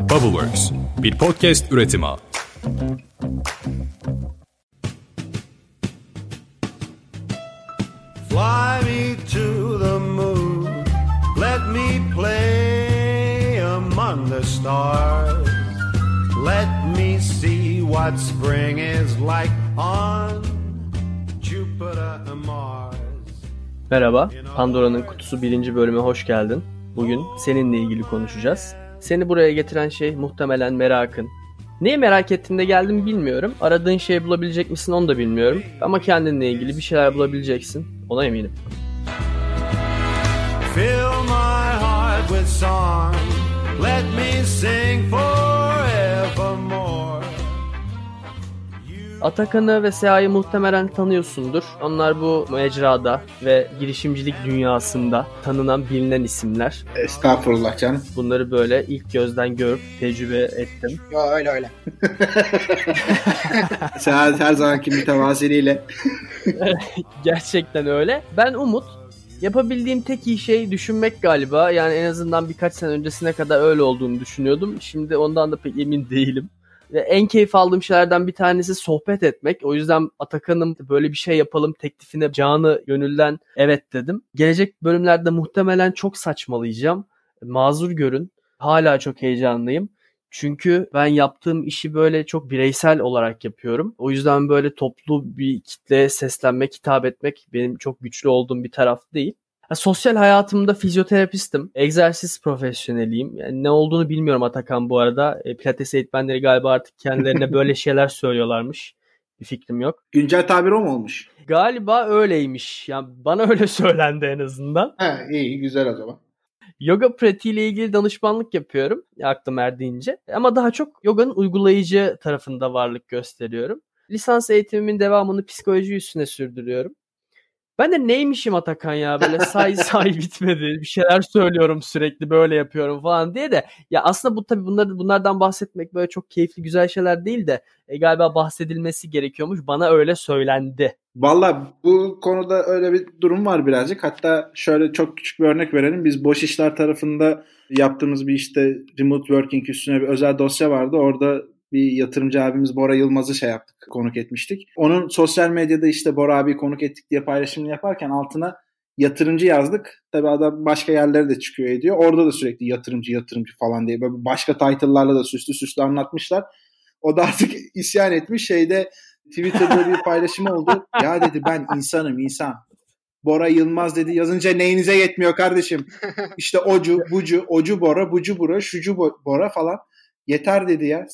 Bubbleworks, bir podcast üretimi. Fly me to the moon, let me play among the stars. Let me see what spring is like on Jupiter and Mars. Merhaba, Pandora'nın Kutusu birinci bölüme hoş geldin. Bugün seninle ilgili konuşacağız. Seni buraya getiren şey muhtemelen merakın. Neyi merak ettiğinde geldim bilmiyorum. Aradığın şeyi bulabilecek misin onu da bilmiyorum. Ama kendinle ilgili bir şeyler bulabileceksin. Ona eminim. Fill my heart with song. Let me sing forevermore. Atakan'ı ve Seha'yı muhtemelen tanıyorsundur. Onlar bu mecrada ve girişimcilik dünyasında tanınan bilinen isimler. Estağfurullah canım. Bunları böyle ilk gözden görüp tecrübe ettim. Ya öyle öyle. Seha her zamanki mütevaziliğiyle. Gerçekten öyle. Ben Umut. Yapabildiğim tek iyi şey düşünmek galiba. Yani en azından birkaç sene öncesine kadar öyle olduğunu düşünüyordum. Şimdi ondan da pek emin değilim en keyif aldığım şeylerden bir tanesi sohbet etmek. O yüzden Atakan'ım böyle bir şey yapalım teklifine canı gönülden evet dedim. Gelecek bölümlerde muhtemelen çok saçmalayacağım. Mazur görün. Hala çok heyecanlıyım. Çünkü ben yaptığım işi böyle çok bireysel olarak yapıyorum. O yüzden böyle toplu bir kitleye seslenmek, hitap etmek benim çok güçlü olduğum bir taraf değil. Sosyal hayatımda fizyoterapistim. Egzersiz profesyoneliyim. Yani ne olduğunu bilmiyorum Atakan bu arada. E, pilates eğitmenleri galiba artık kendilerine böyle şeyler söylüyorlarmış. Bir fikrim yok. Güncel tabir o mu olmuş? Galiba öyleymiş. Yani bana öyle söylendi en azından. He, iyi güzel o zaman. Yoga pratiğiyle ilgili danışmanlık yapıyorum aklım erdiğince. Ama daha çok yoganın uygulayıcı tarafında varlık gösteriyorum. Lisans eğitimimin devamını psikoloji üstüne sürdürüyorum. Ben de neymişim Atakan ya böyle say say bitmedi. Bir şeyler söylüyorum sürekli böyle yapıyorum falan diye de ya aslında bu tabii bunlar, bunlardan bahsetmek böyle çok keyifli güzel şeyler değil de e, galiba bahsedilmesi gerekiyormuş. Bana öyle söylendi. Valla bu konuda öyle bir durum var birazcık. Hatta şöyle çok küçük bir örnek verelim. Biz boş işler tarafında yaptığımız bir işte remote working üstüne bir özel dosya vardı. Orada bir yatırımcı abimiz Bora Yılmaz'ı şey yaptık, konuk etmiştik. Onun sosyal medyada işte Bora abi konuk ettik diye paylaşımını yaparken altına yatırımcı yazdık. Tabi adam başka yerlere de çıkıyor ediyor. Orada da sürekli yatırımcı yatırımcı falan diye böyle başka title'larla da süslü süslü anlatmışlar. O da artık isyan etmiş şeyde Twitter'da bir paylaşım oldu. Ya dedi ben insanım insan. Bora Yılmaz dedi yazınca neyinize yetmiyor kardeşim. İşte ocu, bucu, ocu Bora, bucu Bora, şucu Bora falan yeter dedi ya.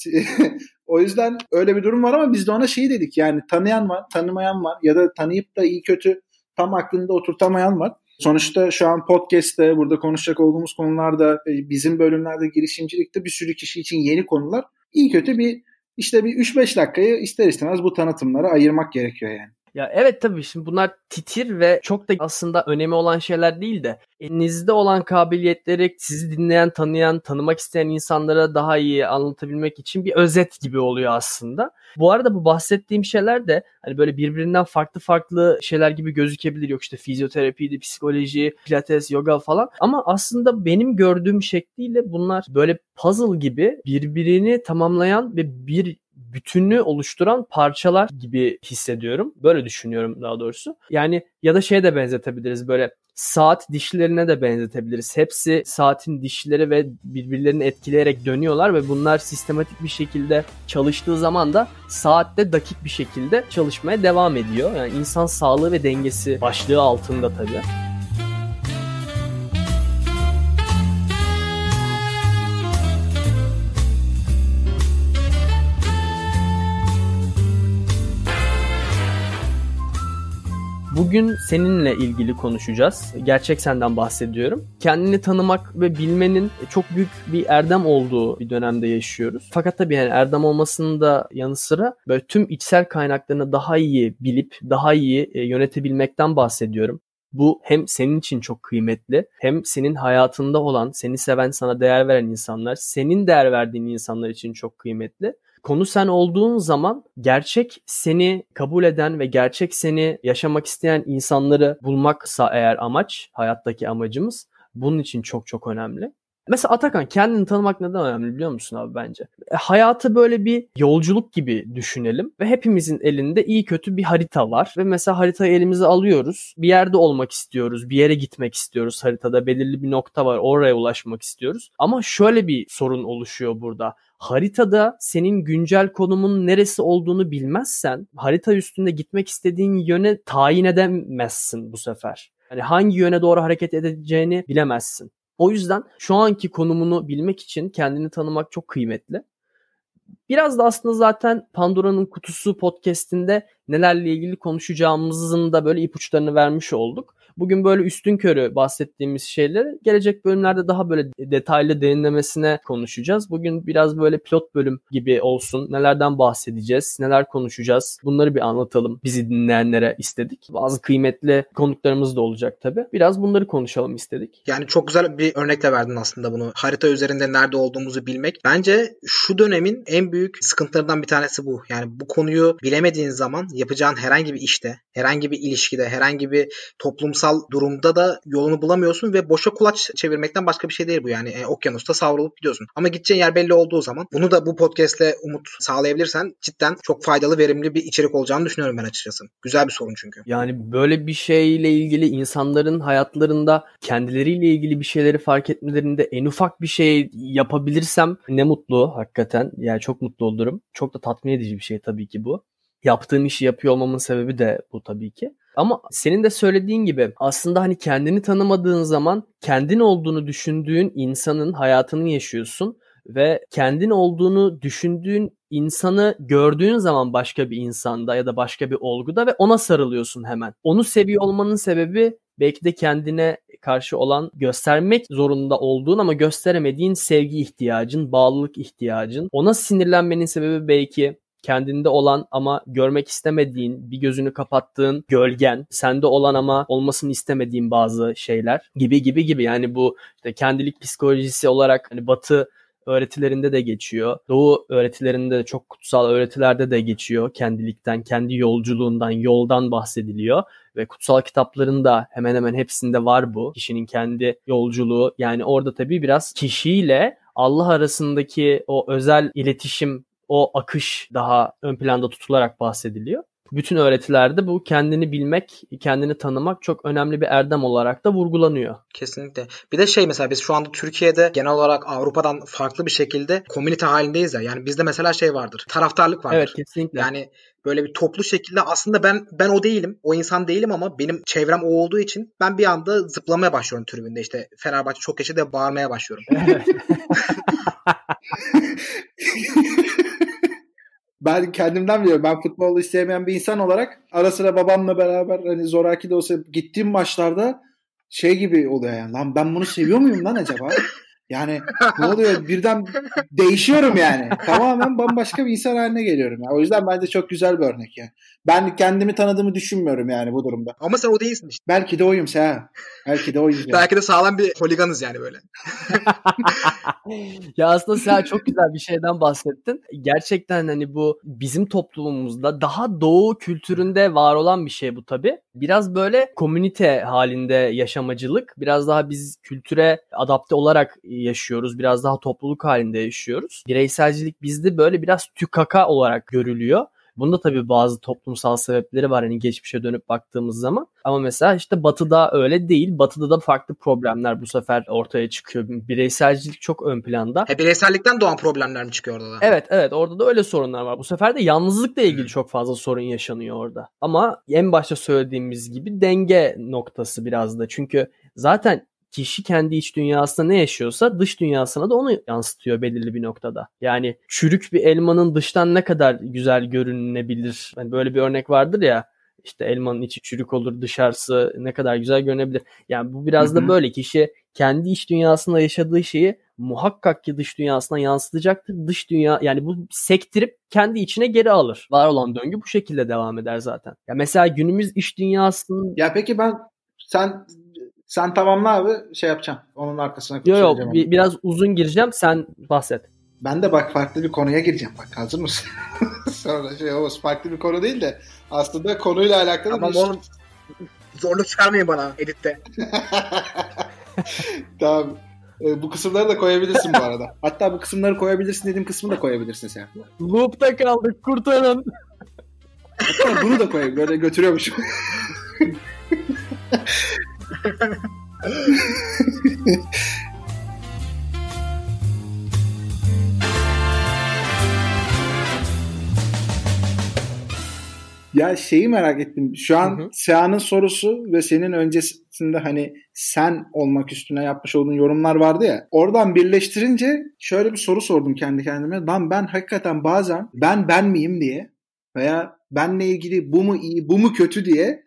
o yüzden öyle bir durum var ama biz de ona şey dedik yani tanıyan var, tanımayan var ya da tanıyıp da iyi kötü tam aklında oturtamayan var. Sonuçta şu an podcast'te burada konuşacak olduğumuz konularda e, bizim bölümlerde girişimcilikte bir sürü kişi için yeni konular. İyi kötü bir işte bir 3-5 dakikayı ister istemez bu tanıtımlara ayırmak gerekiyor yani. Ya evet tabii şimdi bunlar titir ve çok da aslında önemi olan şeyler değil de elinizde olan kabiliyetleri sizi dinleyen, tanıyan, tanımak isteyen insanlara daha iyi anlatabilmek için bir özet gibi oluyor aslında. Bu arada bu bahsettiğim şeyler de hani böyle birbirinden farklı farklı şeyler gibi gözükebilir. Yok işte fizyoterapiydi, psikoloji, pilates, yoga falan. Ama aslında benim gördüğüm şekliyle bunlar böyle puzzle gibi birbirini tamamlayan ve bir bütünlüğü oluşturan parçalar gibi hissediyorum. Böyle düşünüyorum daha doğrusu. Yani ya da şeye de benzetebiliriz böyle saat dişlerine de benzetebiliriz. Hepsi saatin dişleri ve birbirlerini etkileyerek dönüyorlar ve bunlar sistematik bir şekilde çalıştığı zaman da saatte dakik bir şekilde çalışmaya devam ediyor. Yani insan sağlığı ve dengesi başlığı altında tabii. Bugün seninle ilgili konuşacağız. Gerçek senden bahsediyorum. Kendini tanımak ve bilmenin çok büyük bir erdem olduğu bir dönemde yaşıyoruz. Fakat tabii yani erdem olmasının da yanı sıra böyle tüm içsel kaynaklarını daha iyi bilip daha iyi e, yönetebilmekten bahsediyorum. Bu hem senin için çok kıymetli hem senin hayatında olan, seni seven, sana değer veren insanlar, senin değer verdiğin insanlar için çok kıymetli konu sen olduğun zaman gerçek seni kabul eden ve gerçek seni yaşamak isteyen insanları bulmaksa eğer amaç, hayattaki amacımız bunun için çok çok önemli. Mesela Atakan kendini tanımak neden önemli biliyor musun abi bence? E, hayatı böyle bir yolculuk gibi düşünelim ve hepimizin elinde iyi kötü bir harita var ve mesela haritayı elimize alıyoruz. Bir yerde olmak istiyoruz, bir yere gitmek istiyoruz haritada belirli bir nokta var oraya ulaşmak istiyoruz. Ama şöyle bir sorun oluşuyor burada haritada senin güncel konumun neresi olduğunu bilmezsen harita üstünde gitmek istediğin yöne tayin edemezsin bu sefer. Hani hangi yöne doğru hareket edeceğini bilemezsin. O yüzden şu anki konumunu bilmek için kendini tanımak çok kıymetli. Biraz da aslında zaten Pandora'nın Kutusu podcast'inde nelerle ilgili konuşacağımızın da böyle ipuçlarını vermiş olduk. Bugün böyle üstün körü bahsettiğimiz şeyleri gelecek bölümlerde daha böyle detaylı derinlemesine konuşacağız. Bugün biraz böyle pilot bölüm gibi olsun. Nelerden bahsedeceğiz, neler konuşacağız bunları bir anlatalım bizi dinleyenlere istedik. Bazı kıymetli konuklarımız da olacak tabii. Biraz bunları konuşalım istedik. Yani çok güzel bir örnekle verdin aslında bunu. Harita üzerinde nerede olduğumuzu bilmek. Bence şu dönemin en büyük sıkıntılarından bir tanesi bu. Yani bu konuyu bilemediğin zaman yapacağın herhangi bir işte, herhangi bir ilişkide, herhangi bir toplumsal toplumsal durumda da yolunu bulamıyorsun ve boşa kulaç çevirmekten başka bir şey değil bu yani. E, okyanusta savrulup gidiyorsun. Ama gideceğin yer belli olduğu zaman bunu da bu podcastle umut sağlayabilirsen cidden çok faydalı, verimli bir içerik olacağını düşünüyorum ben açıkçası. Güzel bir sorun çünkü. Yani böyle bir şeyle ilgili insanların hayatlarında kendileriyle ilgili bir şeyleri fark etmelerinde en ufak bir şey yapabilirsem ne mutlu hakikaten. Yani çok mutlu olurum. Çok da tatmin edici bir şey tabii ki bu. Yaptığım işi yapıyor olmamın sebebi de bu tabii ki. Ama senin de söylediğin gibi aslında hani kendini tanımadığın zaman kendin olduğunu düşündüğün insanın hayatını yaşıyorsun ve kendin olduğunu düşündüğün insanı gördüğün zaman başka bir insanda ya da başka bir olguda ve ona sarılıyorsun hemen. Onu seviyor olmanın sebebi belki de kendine karşı olan göstermek zorunda olduğun ama gösteremediğin sevgi ihtiyacın, bağlılık ihtiyacın. Ona sinirlenmenin sebebi belki kendinde olan ama görmek istemediğin, bir gözünü kapattığın gölgen, sende olan ama olmasını istemediğin bazı şeyler gibi gibi gibi. Yani bu işte kendilik psikolojisi olarak hani batı öğretilerinde de geçiyor. Doğu öğretilerinde de çok kutsal öğretilerde de geçiyor. Kendilikten, kendi yolculuğundan, yoldan bahsediliyor. Ve kutsal kitaplarında hemen hemen hepsinde var bu. Kişinin kendi yolculuğu. Yani orada tabii biraz kişiyle Allah arasındaki o özel iletişim o akış daha ön planda tutularak bahsediliyor. Bütün öğretilerde bu kendini bilmek, kendini tanımak çok önemli bir erdem olarak da vurgulanıyor. Kesinlikle. Bir de şey mesela biz şu anda Türkiye'de genel olarak Avrupa'dan farklı bir şekilde komünite halindeyiz ya. Yani bizde mesela şey vardır. Taraftarlık vardır. Evet kesinlikle. Yani böyle bir toplu şekilde aslında ben ben o değilim. O insan değilim ama benim çevrem o olduğu için ben bir anda zıplamaya başlıyorum tribünde. İşte Fenerbahçe çok yaşa de bağırmaya başlıyorum. ben kendimden biliyorum. Ben futbolu istemeyen bir insan olarak ara sıra babamla beraber hani zoraki de olsa gittiğim maçlarda şey gibi oluyor yani. Lan ben bunu seviyor muyum lan acaba? Yani ne oluyor? Birden değişiyorum yani. Tamamen bambaşka bir insan haline geliyorum. Yani. O yüzden bence çok güzel bir örnek yani. Ben kendimi tanıdığımı düşünmüyorum yani bu durumda. Ama sen o değilsin işte. Belki de oyum Seha. Belki de oyum. Yani. Belki de sağlam bir holiganız yani böyle. ya aslında Seha çok güzel bir şeyden bahsettin. Gerçekten hani bu bizim toplumumuzda daha doğu kültüründe var olan bir şey bu tabi. Biraz böyle komünite halinde yaşamacılık. Biraz daha biz kültüre adapte olarak yaşıyoruz. Biraz daha topluluk halinde yaşıyoruz. Bireyselcilik bizde böyle biraz tükaka olarak görülüyor. Bunda tabii bazı toplumsal sebepleri var hani geçmişe dönüp baktığımız zaman. Ama mesela işte Batı'da öyle değil. Batı'da da farklı problemler bu sefer ortaya çıkıyor. Bireyselcilik çok ön planda. He, bireysellikten doğan problemler mi çıkıyor orada da? Evet evet orada da öyle sorunlar var. Bu sefer de yalnızlıkla ilgili hmm. çok fazla sorun yaşanıyor orada. Ama en başta söylediğimiz gibi denge noktası biraz da. Çünkü zaten kişi kendi iç dünyasında ne yaşıyorsa dış dünyasına da onu yansıtıyor belirli bir noktada. Yani çürük bir elmanın dıştan ne kadar güzel görünebilir. Yani böyle bir örnek vardır ya işte elmanın içi çürük olur dışarısı ne kadar güzel görünebilir. Yani bu biraz Hı-hı. da böyle kişi kendi iç dünyasında yaşadığı şeyi muhakkak ki dış dünyasına yansıtacaktır. Dış dünya yani bu sektirip kendi içine geri alır. Var olan döngü bu şekilde devam eder zaten. Ya mesela günümüz iş dünyasının Ya peki ben sen sen tamamla abi şey yapacağım. Onun arkasına Yok yok bir, biraz uzun gireceğim sen bahset. Ben de bak farklı bir konuya gireceğim. Bak hazır mısın? Sonra şey o farklı bir konu değil de aslında konuyla alakalı Ama bir oğlum, zorluk çıkarmayın bana editte. tamam. E, bu kısımları da koyabilirsin bu arada. Hatta bu kısımları koyabilirsin dediğim kısmı da koyabilirsin sen. Loop'ta kaldık kurtarın. Hatta bunu da koy. Böyle götürüyormuşum. Ya şeyi merak ettim. Şu an hı Seha'nın sorusu ve senin öncesinde hani sen olmak üstüne yapmış olduğun yorumlar vardı ya. Oradan birleştirince şöyle bir soru sordum kendi kendime. Lan ben hakikaten bazen ben ben miyim diye veya benle ilgili bu mu iyi bu mu kötü diye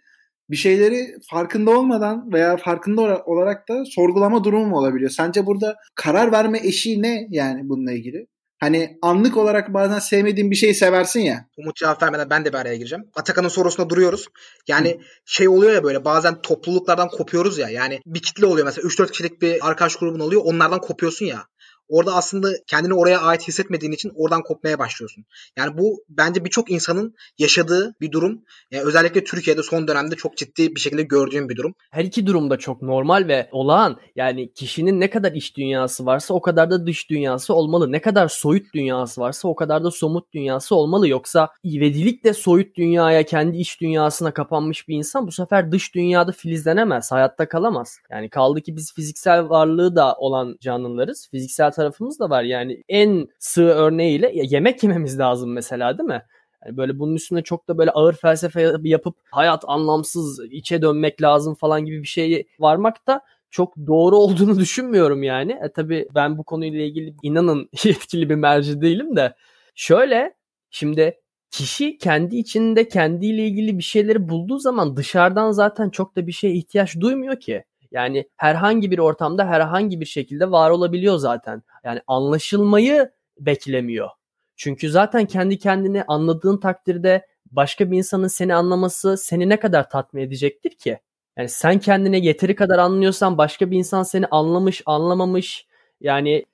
bir şeyleri farkında olmadan veya farkında olarak da sorgulama durumu mu olabiliyor? Sence burada karar verme eşiği ne yani bununla ilgili? Hani anlık olarak bazen sevmediğin bir şeyi seversin ya. Umut cevap vermeden ben de bir araya gireceğim. Atakan'ın sorusunda duruyoruz. Yani Hı. şey oluyor ya böyle bazen topluluklardan kopuyoruz ya. Yani bir kitle oluyor mesela 3-4 kişilik bir arkadaş grubun oluyor. Onlardan kopuyorsun ya. Orada aslında kendini oraya ait hissetmediğin için oradan kopmaya başlıyorsun. Yani bu bence birçok insanın yaşadığı bir durum. Yani özellikle Türkiye'de son dönemde çok ciddi bir şekilde gördüğüm bir durum. Her iki durum da çok normal ve olağan. Yani kişinin ne kadar iç dünyası varsa o kadar da dış dünyası olmalı. Ne kadar soyut dünyası varsa o kadar da somut dünyası olmalı. Yoksa ivedilikle soyut dünyaya, kendi iç dünyasına kapanmış bir insan bu sefer dış dünyada filizlenemez, hayatta kalamaz. Yani kaldı ki biz fiziksel varlığı da olan canlılarız. Fiziksel tarafımız da var. Yani en sığ örneğiyle ya yemek yememiz lazım mesela değil mi? Yani böyle bunun üstüne çok da böyle ağır felsefe yapıp hayat anlamsız içe dönmek lazım falan gibi bir şey varmak da çok doğru olduğunu düşünmüyorum yani. E tabi ben bu konuyla ilgili inanın yetkili bir merci değilim de. Şöyle şimdi kişi kendi içinde kendiyle ilgili bir şeyleri bulduğu zaman dışarıdan zaten çok da bir şeye ihtiyaç duymuyor ki. Yani herhangi bir ortamda herhangi bir şekilde var olabiliyor zaten. Yani anlaşılmayı beklemiyor. Çünkü zaten kendi kendini anladığın takdirde başka bir insanın seni anlaması seni ne kadar tatmin edecektir ki? Yani sen kendine yeteri kadar anlıyorsan başka bir insan seni anlamış, anlamamış yani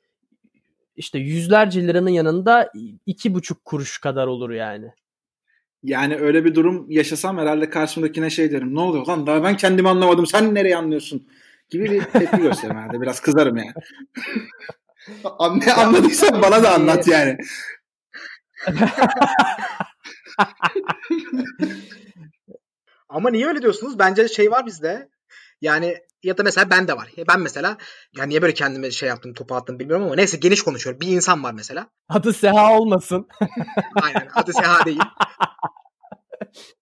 işte yüzlerce liranın yanında iki buçuk kuruş kadar olur yani. Yani öyle bir durum yaşasam herhalde karşımdakine şey derim. Ne oluyor lan daha ben kendimi anlamadım sen nereye anlıyorsun? Gibi bir tepki gösteririm herhalde. Biraz kızarım yani. ne anladıysan bana da anlat yani. Ama niye öyle diyorsunuz? Bence şey var bizde. Yani ya da mesela ben de var. Ben mesela yani niye böyle kendime şey yaptım topu attım bilmiyorum ama neyse geniş konuşuyorum. Bir insan var mesela. Adı Seha olmasın. Aynen adı Seha değil.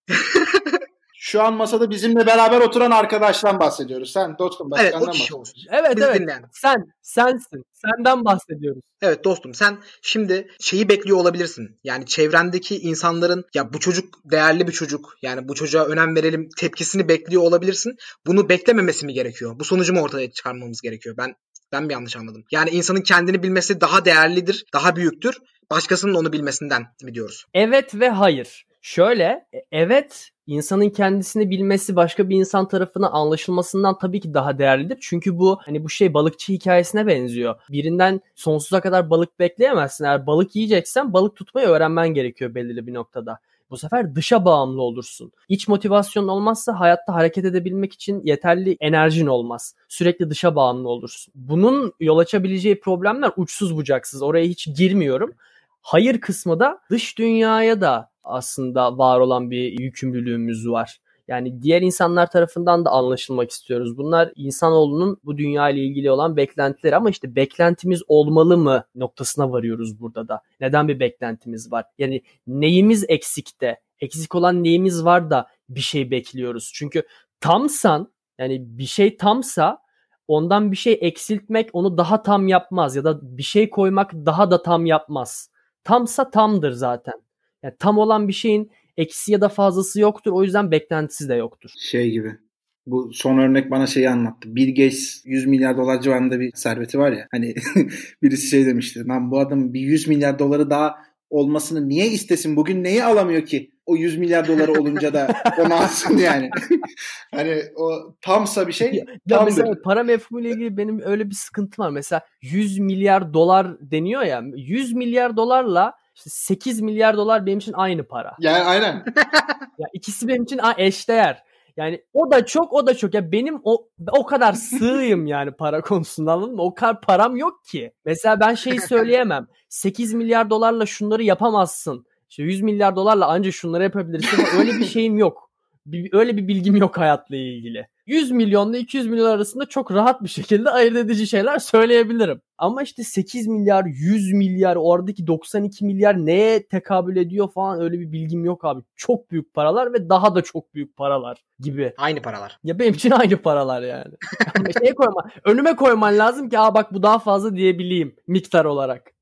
Şu an masada bizimle beraber oturan arkadaştan bahsediyoruz. Sen dostum başkandan evet, o kişi olsun. Evet Biz evet. Dinleyen. Sen, sensin. Senden bahsediyoruz. Evet dostum sen şimdi şeyi bekliyor olabilirsin. Yani çevrendeki insanların ya bu çocuk değerli bir çocuk. Yani bu çocuğa önem verelim tepkisini bekliyor olabilirsin. Bunu beklememesi mi gerekiyor? Bu sonucu mu ortaya çıkarmamız gerekiyor? Ben ben mi yanlış anladım? Yani insanın kendini bilmesi daha değerlidir, daha büyüktür. Başkasının onu bilmesinden mi diyoruz? Evet ve hayır. Şöyle e, evet insanın kendisini bilmesi başka bir insan tarafından anlaşılmasından tabii ki daha değerlidir. Çünkü bu hani bu şey balıkçı hikayesine benziyor. Birinden sonsuza kadar balık bekleyemezsin. Eğer balık yiyeceksen balık tutmayı öğrenmen gerekiyor belirli bir noktada. Bu sefer dışa bağımlı olursun. İç motivasyon olmazsa hayatta hareket edebilmek için yeterli enerjin olmaz. Sürekli dışa bağımlı olursun. Bunun yol açabileceği problemler uçsuz bucaksız. Oraya hiç girmiyorum. Hayır kısmı da dış dünyaya da aslında var olan bir yükümlülüğümüz var. Yani diğer insanlar tarafından da anlaşılmak istiyoruz. Bunlar insanoğlunun bu dünya ile ilgili olan beklentileri ama işte beklentimiz olmalı mı noktasına varıyoruz burada da. Neden bir beklentimiz var? Yani neyimiz eksikte? Eksik olan neyimiz var da bir şey bekliyoruz. Çünkü tamsan yani bir şey tamsa ondan bir şey eksiltmek onu daha tam yapmaz ya da bir şey koymak daha da tam yapmaz. Tamsa tamdır zaten. Yani tam olan bir şeyin eksi ya da fazlası yoktur. O yüzden beklentisi de yoktur. Şey gibi. Bu son örnek bana şeyi anlattı. Bill Gates 100 milyar dolar civarında bir serveti var ya. Hani birisi şey demişti. Lan bu adam bir 100 milyar doları daha olmasını niye istesin? Bugün neyi alamıyor ki? O 100 milyar doları olunca da onu alsın yani. hani o tamsa bir şey ya, ya mesela para mefhumuyla ilgili benim öyle bir sıkıntı var. Mesela 100 milyar dolar deniyor ya. 100 milyar dolarla işte 8 milyar dolar benim için aynı para. Yani aynen. ya ikisi benim için eşdeğer. Yani o da çok o da çok. Ya benim o o kadar sığıyım yani para konusunda anladın mı? O kadar param yok ki. Mesela ben şeyi söyleyemem. 8 milyar dolarla şunları yapamazsın. İşte 100 milyar dolarla ancak şunları yapabilirsin. Öyle bir şeyim yok. Bir, öyle bir bilgim yok hayatla ilgili. 100 milyonla 200 milyon arasında çok rahat bir şekilde ayırt edici şeyler söyleyebilirim. Ama işte 8 milyar, 100 milyar, oradaki 92 milyar neye tekabül ediyor falan öyle bir bilgim yok abi. Çok büyük paralar ve daha da çok büyük paralar gibi. Aynı paralar. Ya benim için aynı paralar yani. şey koyma, önüme koyman lazım ki aa bak bu daha fazla diyebileyim miktar olarak.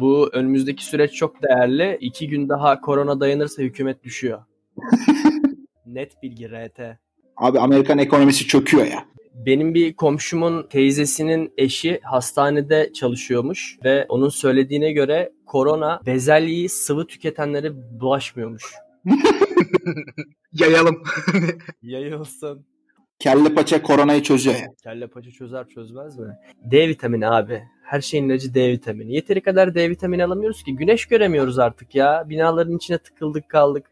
Bu önümüzdeki süreç çok değerli. İki gün daha korona dayanırsa hükümet düşüyor. Net bilgi RT. Abi Amerikan ekonomisi çöküyor ya. Benim bir komşumun teyzesinin eşi hastanede çalışıyormuş ve onun söylediğine göre korona bezelyeyi sıvı tüketenlere bulaşmıyormuş. Yayalım. Yayılsın. Kelle paça koronayı çözüyor ya. Kelle paça çözer çözmez mi? D vitamini abi. Her şeyin ilacı D vitamini. Yeteri kadar D vitamini alamıyoruz ki. Güneş göremiyoruz artık ya. Binaların içine tıkıldık kaldık.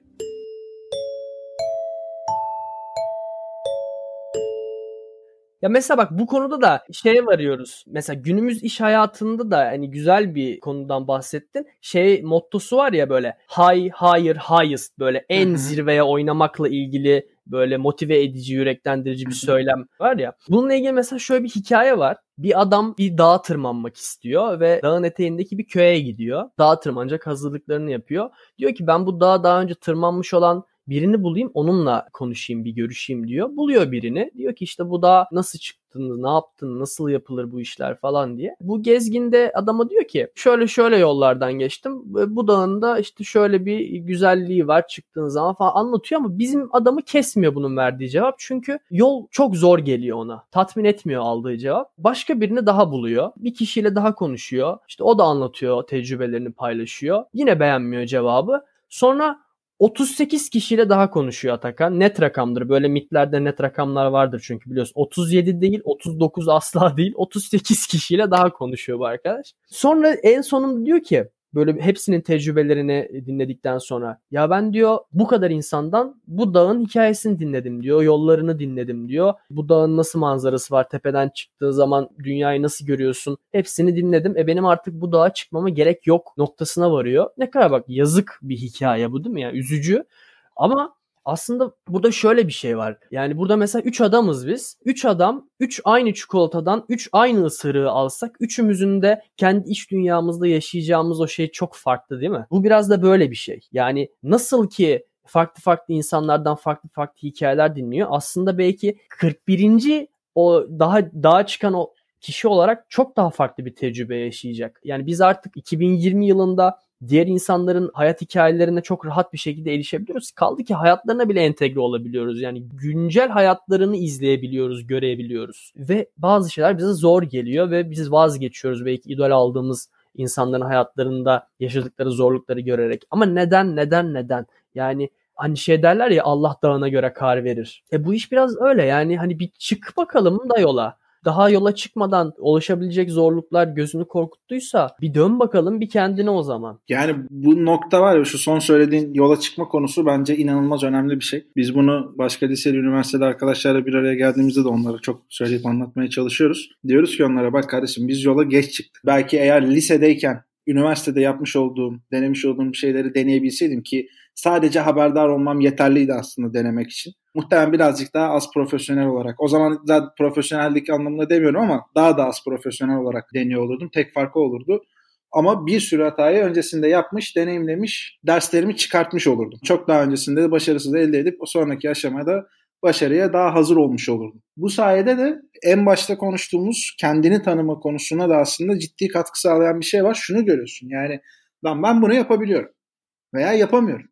Ya mesela bak bu konuda da şeye varıyoruz. Mesela günümüz iş hayatında da hani güzel bir konudan bahsettin. Şey mottosu var ya böyle high, higher, highest böyle en zirveye oynamakla ilgili böyle motive edici, yüreklendirici bir söylem var ya. Bununla ilgili mesela şöyle bir hikaye var. Bir adam bir dağa tırmanmak istiyor ve dağın eteğindeki bir köye gidiyor. Dağa tırmanacak hazırlıklarını yapıyor. Diyor ki ben bu dağa daha önce tırmanmış olan birini bulayım onunla konuşayım bir görüşeyim diyor. Buluyor birini. Diyor ki işte bu da nasıl çıktınız, ne yaptın, nasıl yapılır bu işler falan diye. Bu gezginde adama diyor ki şöyle şöyle yollardan geçtim. Bu dağın da işte şöyle bir güzelliği var çıktığın zaman falan anlatıyor ama bizim adamı kesmiyor bunun verdiği cevap. Çünkü yol çok zor geliyor ona. Tatmin etmiyor aldığı cevap. Başka birini daha buluyor. Bir kişiyle daha konuşuyor. İşte o da anlatıyor, tecrübelerini paylaşıyor. Yine beğenmiyor cevabı. Sonra 38 kişiyle daha konuşuyor Atakan. Net rakamdır. Böyle mitlerde net rakamlar vardır çünkü biliyorsun. 37 değil, 39 asla değil. 38 kişiyle daha konuşuyor bu arkadaş. Sonra en sonunda diyor ki böyle hepsinin tecrübelerini dinledikten sonra ya ben diyor bu kadar insandan bu dağın hikayesini dinledim diyor. Yollarını dinledim diyor. Bu dağın nasıl manzarası var? Tepeden çıktığı zaman dünyayı nasıl görüyorsun? Hepsini dinledim. E benim artık bu dağa çıkmama gerek yok noktasına varıyor. Ne kadar bak yazık bir hikaye bu değil mi? Yani üzücü. Ama aslında burada şöyle bir şey var. Yani burada mesela 3 adamız biz. 3 adam 3 aynı çikolatadan 3 aynı ısırığı alsak üçümüzün de kendi iç dünyamızda yaşayacağımız o şey çok farklı değil mi? Bu biraz da böyle bir şey. Yani nasıl ki farklı farklı insanlardan farklı farklı hikayeler dinliyor. Aslında belki 41. o daha daha çıkan o kişi olarak çok daha farklı bir tecrübe yaşayacak. Yani biz artık 2020 yılında diğer insanların hayat hikayelerine çok rahat bir şekilde erişebiliyoruz. Kaldı ki hayatlarına bile entegre olabiliyoruz. Yani güncel hayatlarını izleyebiliyoruz, görebiliyoruz. Ve bazı şeyler bize zor geliyor ve biz vazgeçiyoruz belki idol aldığımız insanların hayatlarında yaşadıkları zorlukları görerek. Ama neden, neden, neden? Yani hani şey derler ya Allah dağına göre kar verir. E bu iş biraz öyle yani hani bir çık bakalım da yola daha yola çıkmadan ulaşabilecek zorluklar gözünü korkuttuysa bir dön bakalım bir kendine o zaman. Yani bu nokta var ya şu son söylediğin yola çıkma konusu bence inanılmaz önemli bir şey. Biz bunu başka liseli üniversitede arkadaşlarla bir araya geldiğimizde de onlara çok söyleyip anlatmaya çalışıyoruz. Diyoruz ki onlara bak kardeşim biz yola geç çıktık. Belki eğer lisedeyken üniversitede yapmış olduğum, denemiş olduğum şeyleri deneyebilseydim ki sadece haberdar olmam yeterliydi aslında denemek için. Muhtemelen birazcık daha az profesyonel olarak. O zaman zaten profesyonellik anlamında demiyorum ama daha da az profesyonel olarak deniyor olurdum. Tek farkı olurdu. Ama bir sürü hatayı öncesinde yapmış, deneyimlemiş, derslerimi çıkartmış olurdum. Çok daha öncesinde de başarısız elde edip o sonraki aşamada başarıya daha hazır olmuş olurdum. Bu sayede de en başta konuştuğumuz kendini tanıma konusuna da aslında ciddi katkı sağlayan bir şey var. Şunu görüyorsun yani ben, ben bunu yapabiliyorum veya yapamıyorum.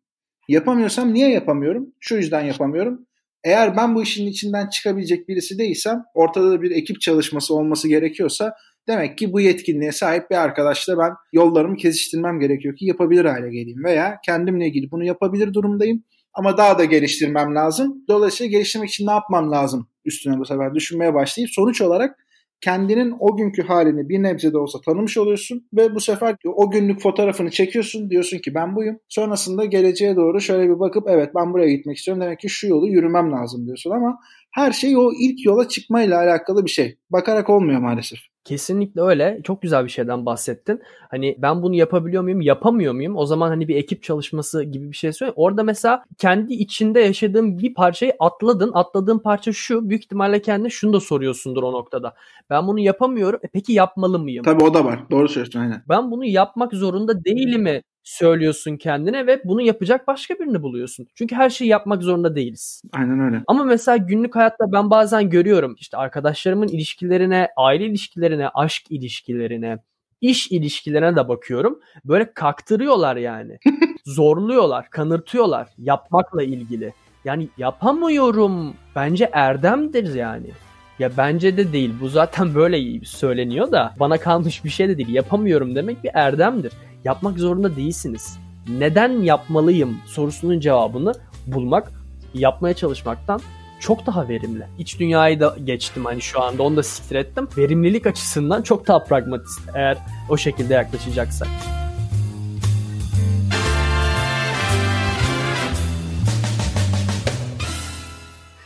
Yapamıyorsam niye yapamıyorum? Şu yüzden yapamıyorum. Eğer ben bu işin içinden çıkabilecek birisi değilsem ortada da bir ekip çalışması olması gerekiyorsa demek ki bu yetkinliğe sahip bir arkadaşla ben yollarımı kesiştirmem gerekiyor ki yapabilir hale geleyim veya kendimle ilgili bunu yapabilir durumdayım ama daha da geliştirmem lazım. Dolayısıyla geliştirmek için ne yapmam lazım üstüne bu sefer düşünmeye başlayıp sonuç olarak kendinin o günkü halini bir nebze de olsa tanımış oluyorsun ve bu sefer o günlük fotoğrafını çekiyorsun diyorsun ki ben buyum. Sonrasında geleceğe doğru şöyle bir bakıp evet ben buraya gitmek istiyorum demek ki şu yolu yürümem lazım diyorsun ama her şey o ilk yola çıkmayla alakalı bir şey. Bakarak olmuyor maalesef. Kesinlikle öyle. Çok güzel bir şeyden bahsettin. Hani ben bunu yapabiliyor muyum, yapamıyor muyum? O zaman hani bir ekip çalışması gibi bir şey söyle. Orada mesela kendi içinde yaşadığın bir parçayı atladın. Atladığın parça şu. Büyük ihtimalle kendine şunu da soruyorsundur o noktada. Ben bunu yapamıyorum. E peki yapmalı mıyım? Tabii o da var. Doğru söylüyorsun aynen. Ben bunu yapmak zorunda değilim mi söylüyorsun kendine ve bunu yapacak başka birini buluyorsun. Çünkü her şeyi yapmak zorunda değiliz. Aynen öyle. Ama mesela günlük hayatta ben bazen görüyorum işte arkadaşlarımın ilişkilerine, aile ilişkilerine, aşk ilişkilerine, iş ilişkilerine de bakıyorum. Böyle kaktırıyorlar yani. Zorluyorlar, kanırtıyorlar yapmakla ilgili. Yani yapamıyorum bence erdemdir yani. Ya bence de değil. Bu zaten böyle söyleniyor da bana kalmış bir şey de değil. Yapamıyorum demek bir erdemdir. Yapmak zorunda değilsiniz. Neden yapmalıyım sorusunun cevabını bulmak, yapmaya çalışmaktan çok daha verimli. İç dünyayı da geçtim hani şu anda onu da siktir ettim. Verimlilik açısından çok daha pragmatist eğer o şekilde yaklaşacaksak.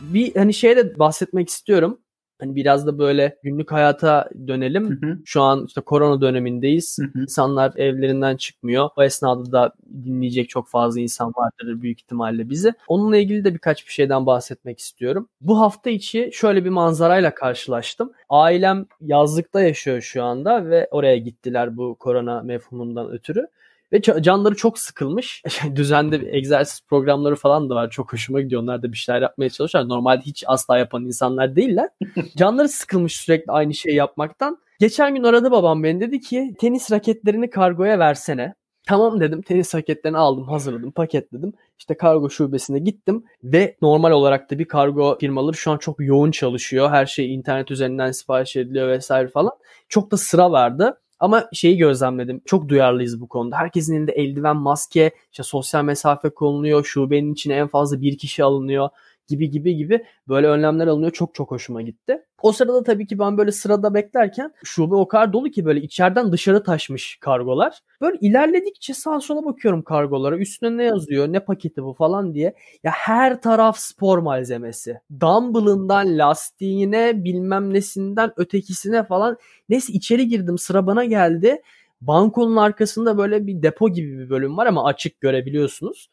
Bir hani şeye de bahsetmek istiyorum. Hani biraz da böyle günlük hayata dönelim. Hı hı. Şu an işte korona dönemindeyiz. Hı hı. İnsanlar evlerinden çıkmıyor. O esnada da dinleyecek çok fazla insan vardır büyük ihtimalle bizi. Onunla ilgili de birkaç bir şeyden bahsetmek istiyorum. Bu hafta içi şöyle bir manzarayla karşılaştım. Ailem yazlıkta yaşıyor şu anda ve oraya gittiler bu korona mefhumundan ötürü. Ve canları çok sıkılmış. Düzenli egzersiz programları falan da var. Çok hoşuma gidiyor. Onlar da bir şeyler yapmaya çalışıyorlar. Normalde hiç asla yapan insanlar değiller. canları sıkılmış sürekli aynı şeyi yapmaktan. Geçen gün aradı babam beni dedi ki tenis raketlerini kargoya versene. Tamam dedim tenis raketlerini aldım hazırladım paketledim. İşte kargo şubesine gittim ve normal olarak da bir kargo firmaları şu an çok yoğun çalışıyor. Her şey internet üzerinden sipariş ediliyor vesaire falan. Çok da sıra vardı. Ama şeyi gözlemledim. Çok duyarlıyız bu konuda. Herkesin elinde eldiven, maske, işte sosyal mesafe konuluyor. Şubenin içine en fazla bir kişi alınıyor gibi gibi gibi böyle önlemler alınıyor. Çok çok hoşuma gitti. O sırada tabii ki ben böyle sırada beklerken şube o kadar dolu ki böyle içeriden dışarı taşmış kargolar. Böyle ilerledikçe sağa sola bakıyorum kargolara. Üstüne ne yazıyor, ne paketi bu falan diye. Ya her taraf spor malzemesi. Dumbbell'ından lastiğine bilmem nesinden ötekisine falan. Neyse içeri girdim sıra bana geldi. Bankonun arkasında böyle bir depo gibi bir bölüm var ama açık görebiliyorsunuz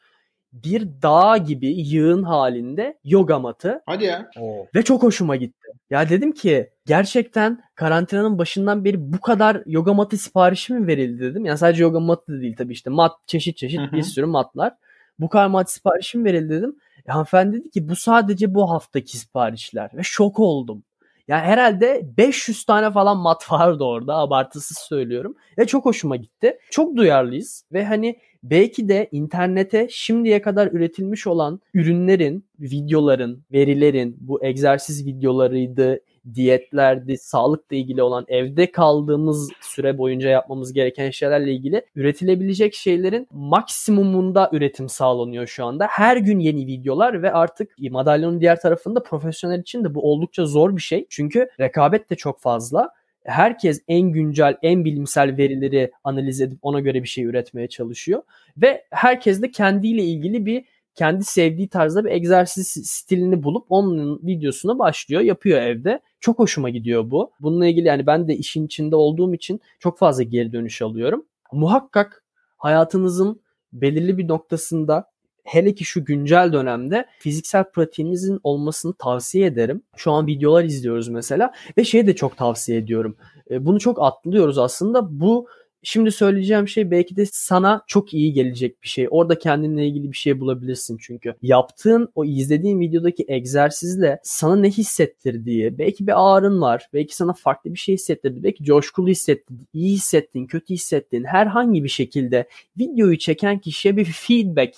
bir dağ gibi yığın halinde yoga matı. Hadi ya. Oo. Ve çok hoşuma gitti. Ya dedim ki gerçekten karantinanın başından beri bu kadar yoga matı siparişi mi verildi dedim. Yani sadece yoga matı da değil tabii işte mat çeşit çeşit Hı-hı. bir sürü matlar. Bu kadar mat siparişi mi verildi dedim. E, hanımefendi dedi ki bu sadece bu haftaki siparişler ve şok oldum. Yani herhalde 500 tane falan mat vardı orada abartısız söylüyorum. Ve çok hoşuma gitti. Çok duyarlıyız ve hani belki de internete şimdiye kadar üretilmiş olan ürünlerin, videoların, verilerin, bu egzersiz videolarıydı, diyetlerdi, sağlıkla ilgili olan evde kaldığımız süre boyunca yapmamız gereken şeylerle ilgili üretilebilecek şeylerin maksimumunda üretim sağlanıyor şu anda. Her gün yeni videolar ve artık madalyonun diğer tarafında profesyonel için de bu oldukça zor bir şey. Çünkü rekabet de çok fazla herkes en güncel, en bilimsel verileri analiz edip ona göre bir şey üretmeye çalışıyor. Ve herkes de kendiyle ilgili bir kendi sevdiği tarzda bir egzersiz stilini bulup onun videosuna başlıyor, yapıyor evde. Çok hoşuma gidiyor bu. Bununla ilgili yani ben de işin içinde olduğum için çok fazla geri dönüş alıyorum. Muhakkak hayatınızın belirli bir noktasında hele ki şu güncel dönemde fiziksel pratiğinizin olmasını tavsiye ederim. Şu an videolar izliyoruz mesela ve şey de çok tavsiye ediyorum. E, bunu çok atlıyoruz aslında. Bu Şimdi söyleyeceğim şey belki de sana çok iyi gelecek bir şey. Orada kendinle ilgili bir şey bulabilirsin çünkü. Yaptığın o izlediğin videodaki egzersizle sana ne hissettirdiği, belki bir ağrın var, belki sana farklı bir şey hissettirdi, belki coşkulu hissettin, iyi hissettin, kötü hissettin. Herhangi bir şekilde videoyu çeken kişiye bir feedback,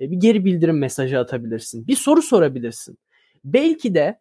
e, bir geri bildirim mesajı atabilirsin. Bir soru sorabilirsin. Belki de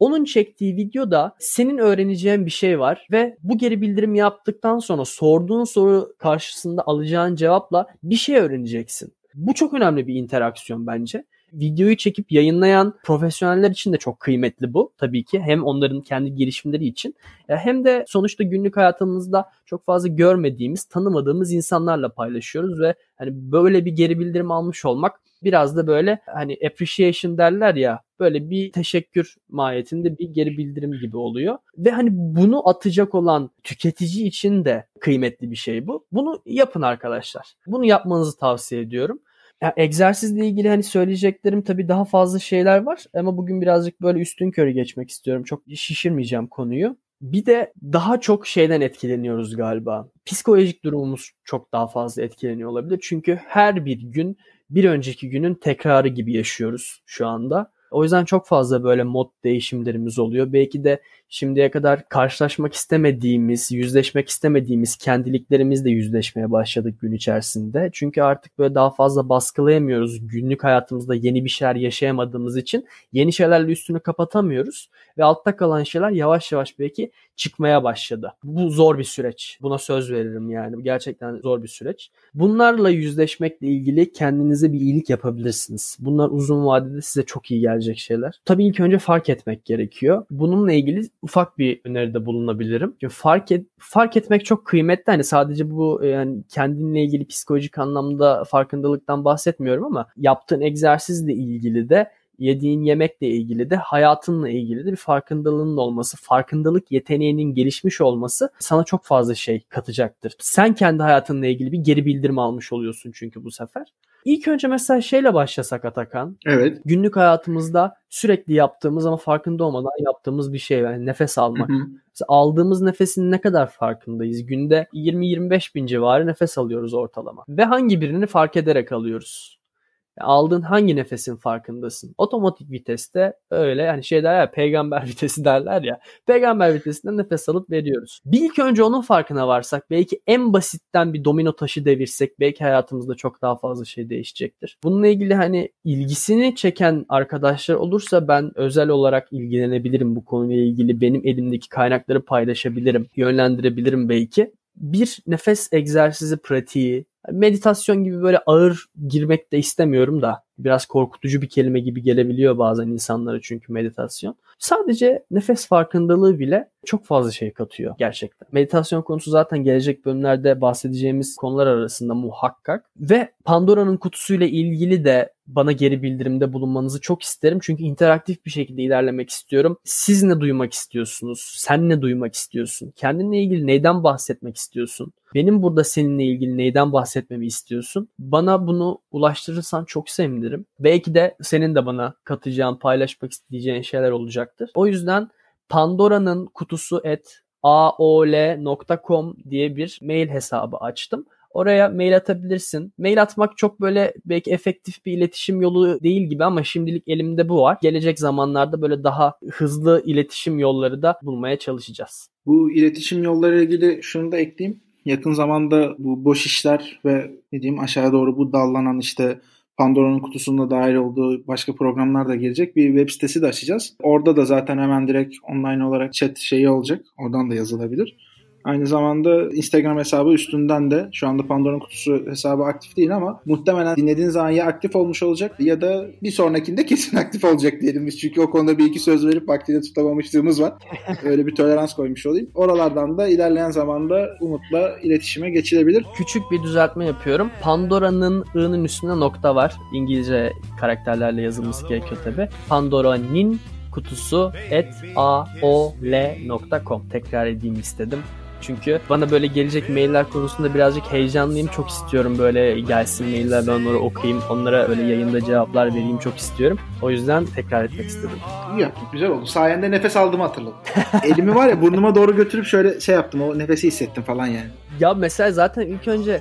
onun çektiği videoda senin öğreneceğin bir şey var ve bu geri bildirim yaptıktan sonra sorduğun soru karşısında alacağın cevapla bir şey öğreneceksin. Bu çok önemli bir interaksiyon bence. Videoyu çekip yayınlayan profesyoneller için de çok kıymetli bu tabii ki. Hem onların kendi girişimleri için hem de sonuçta günlük hayatımızda çok fazla görmediğimiz, tanımadığımız insanlarla paylaşıyoruz ve hani böyle bir geri bildirim almış olmak biraz da böyle hani appreciation derler ya böyle bir teşekkür mahiyetinde bir geri bildirim gibi oluyor. Ve hani bunu atacak olan tüketici için de kıymetli bir şey bu. Bunu yapın arkadaşlar. Bunu yapmanızı tavsiye ediyorum. Yani egzersizle ilgili hani söyleyeceklerim tabii daha fazla şeyler var ama bugün birazcık böyle üstün körü geçmek istiyorum. Çok şişirmeyeceğim konuyu. Bir de daha çok şeyden etkileniyoruz galiba. Psikolojik durumumuz çok daha fazla etkileniyor olabilir. Çünkü her bir gün bir önceki günün tekrarı gibi yaşıyoruz şu anda. O yüzden çok fazla böyle mod değişimlerimiz oluyor. Belki de şimdiye kadar karşılaşmak istemediğimiz, yüzleşmek istemediğimiz kendiliklerimizle yüzleşmeye başladık gün içerisinde. Çünkü artık böyle daha fazla baskılayamıyoruz. Günlük hayatımızda yeni bir şeyler yaşayamadığımız için yeni şeylerle üstünü kapatamıyoruz ve altta kalan şeyler yavaş yavaş belki çıkmaya başladı. Bu zor bir süreç. Buna söz veririm yani. Gerçekten zor bir süreç. Bunlarla yüzleşmekle ilgili kendinize bir iyilik yapabilirsiniz. Bunlar uzun vadede size çok iyi gelecek şeyler. Tabii ilk önce fark etmek gerekiyor. Bununla ilgili ufak bir öneride bulunabilirim. Çünkü fark et, fark etmek çok kıymetli. Hani sadece bu yani kendinle ilgili psikolojik anlamda farkındalıktan bahsetmiyorum ama yaptığın egzersizle ilgili de yediğin yemekle ilgili de hayatınla ilgili de bir farkındalığının olması, farkındalık yeteneğinin gelişmiş olması sana çok fazla şey katacaktır. Sen kendi hayatınla ilgili bir geri bildirim almış oluyorsun çünkü bu sefer. İlk önce mesela şeyle başlasak Atakan. Evet. Günlük hayatımızda sürekli yaptığımız ama farkında olmadan yaptığımız bir şey yani nefes almak. Hı hı. Mesela aldığımız nefesin ne kadar farkındayız? Günde 20-25 bin civarı nefes alıyoruz ortalama. Ve hangi birini fark ederek alıyoruz? Aldığın hangi nefesin farkındasın? Otomatik viteste öyle yani şey derler ya peygamber vitesi derler ya. Peygamber vitesinden nefes alıp veriyoruz. Bir ilk önce onun farkına varsak belki en basitten bir domino taşı devirsek belki hayatımızda çok daha fazla şey değişecektir. Bununla ilgili hani ilgisini çeken arkadaşlar olursa ben özel olarak ilgilenebilirim bu konuyla ilgili. Benim elimdeki kaynakları paylaşabilirim, yönlendirebilirim belki bir nefes egzersizi pratiği meditasyon gibi böyle ağır girmek de istemiyorum da biraz korkutucu bir kelime gibi gelebiliyor bazen insanlara çünkü meditasyon. Sadece nefes farkındalığı bile çok fazla şey katıyor gerçekten. Meditasyon konusu zaten gelecek bölümlerde bahsedeceğimiz konular arasında muhakkak. Ve Pandora'nın kutusuyla ilgili de bana geri bildirimde bulunmanızı çok isterim. Çünkü interaktif bir şekilde ilerlemek istiyorum. Siz ne duymak istiyorsunuz? Sen ne duymak istiyorsun? Kendinle ilgili neyden bahsetmek istiyorsun? Benim burada seninle ilgili neyden bahsetmemi istiyorsun? Bana bunu ulaştırırsan çok sevinirim. Belki de senin de bana katacağın, paylaşmak isteyeceğin şeyler olacaktır. O yüzden Pandora'nın kutusu et aol.com diye bir mail hesabı açtım. Oraya mail atabilirsin. Mail atmak çok böyle belki efektif bir iletişim yolu değil gibi ama şimdilik elimde bu var. Gelecek zamanlarda böyle daha hızlı iletişim yolları da bulmaya çalışacağız. Bu iletişim yolları ilgili şunu da ekleyeyim. Yakın zamanda bu boş işler ve ne diyeyim aşağı doğru bu dallanan işte Pandora'nın kutusunda dahil olduğu başka programlar da gelecek. Bir web sitesi de açacağız. Orada da zaten hemen direkt online olarak chat şeyi olacak. Oradan da yazılabilir. Aynı zamanda Instagram hesabı üstünden de şu anda Pandora'nın kutusu hesabı aktif değil ama muhtemelen dinlediğiniz zaman ya aktif olmuş olacak ya da bir sonrakinde kesin aktif olacak diyelim biz. Çünkü o konuda bir iki söz verip vaktinde tutamamışlığımız var. Öyle bir tolerans koymuş olayım. Oralardan da ilerleyen zamanda Umut'la iletişime geçilebilir. Küçük bir düzeltme yapıyorum. Pandora'nın ı'nın üstünde nokta var. İngilizce karakterlerle yazılması gerekiyor tabi. Pandora'nın kutusu at aol.com tekrar edeyim istedim. Çünkü bana böyle gelecek mailler konusunda birazcık heyecanlıyım. Çok istiyorum böyle gelsin mailler ben onları okuyayım. Onlara öyle yayında cevaplar vereyim çok istiyorum. O yüzden tekrar etmek istedim. İyi yaptın. Güzel oldu. Sayende nefes aldığımı hatırladım. Elimi var ya burnuma doğru götürüp şöyle şey yaptım. O nefesi hissettim falan yani. Ya mesela zaten ilk önce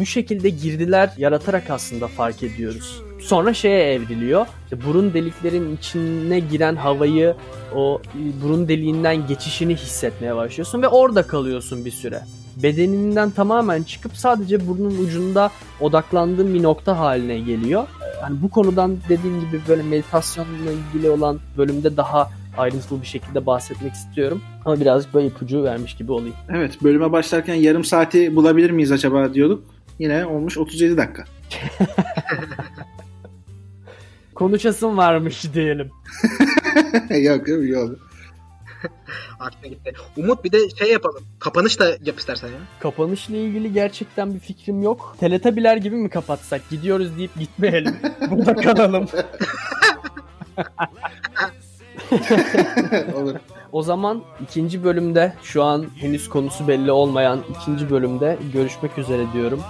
bu şekilde girdiler yaratarak aslında fark ediyoruz. Sonra şeye evriliyor. İşte burun deliklerin içine giren havayı o burun deliğinden geçişini hissetmeye başlıyorsun ve orada kalıyorsun bir süre. Bedeninden tamamen çıkıp sadece burnun ucunda odaklandığın bir nokta haline geliyor. Yani bu konudan dediğim gibi böyle meditasyonla ilgili olan bölümde daha ayrıntılı bir şekilde bahsetmek istiyorum. Ama birazcık böyle ipucu vermiş gibi olayım. Evet bölüme başlarken yarım saati bulabilir miyiz acaba diyorduk. Yine olmuş 37 dakika. konuşasın varmış diyelim. yok yok oldu. Aklına gitti. Umut bir de şey yapalım. Kapanış da yap istersen ya. Kapanışla ilgili gerçekten bir fikrim yok. Teletabiler gibi mi kapatsak? Gidiyoruz deyip gitmeyelim. Burada kalalım. Olur. O zaman ikinci bölümde şu an henüz konusu belli olmayan ikinci bölümde görüşmek üzere diyorum.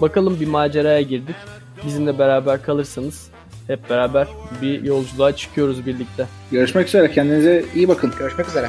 Bakalım bir maceraya girdik. Bizimle beraber kalırsanız hep beraber bir yolculuğa çıkıyoruz birlikte. Görüşmek üzere. Kendinize iyi bakın. Görüşmek üzere.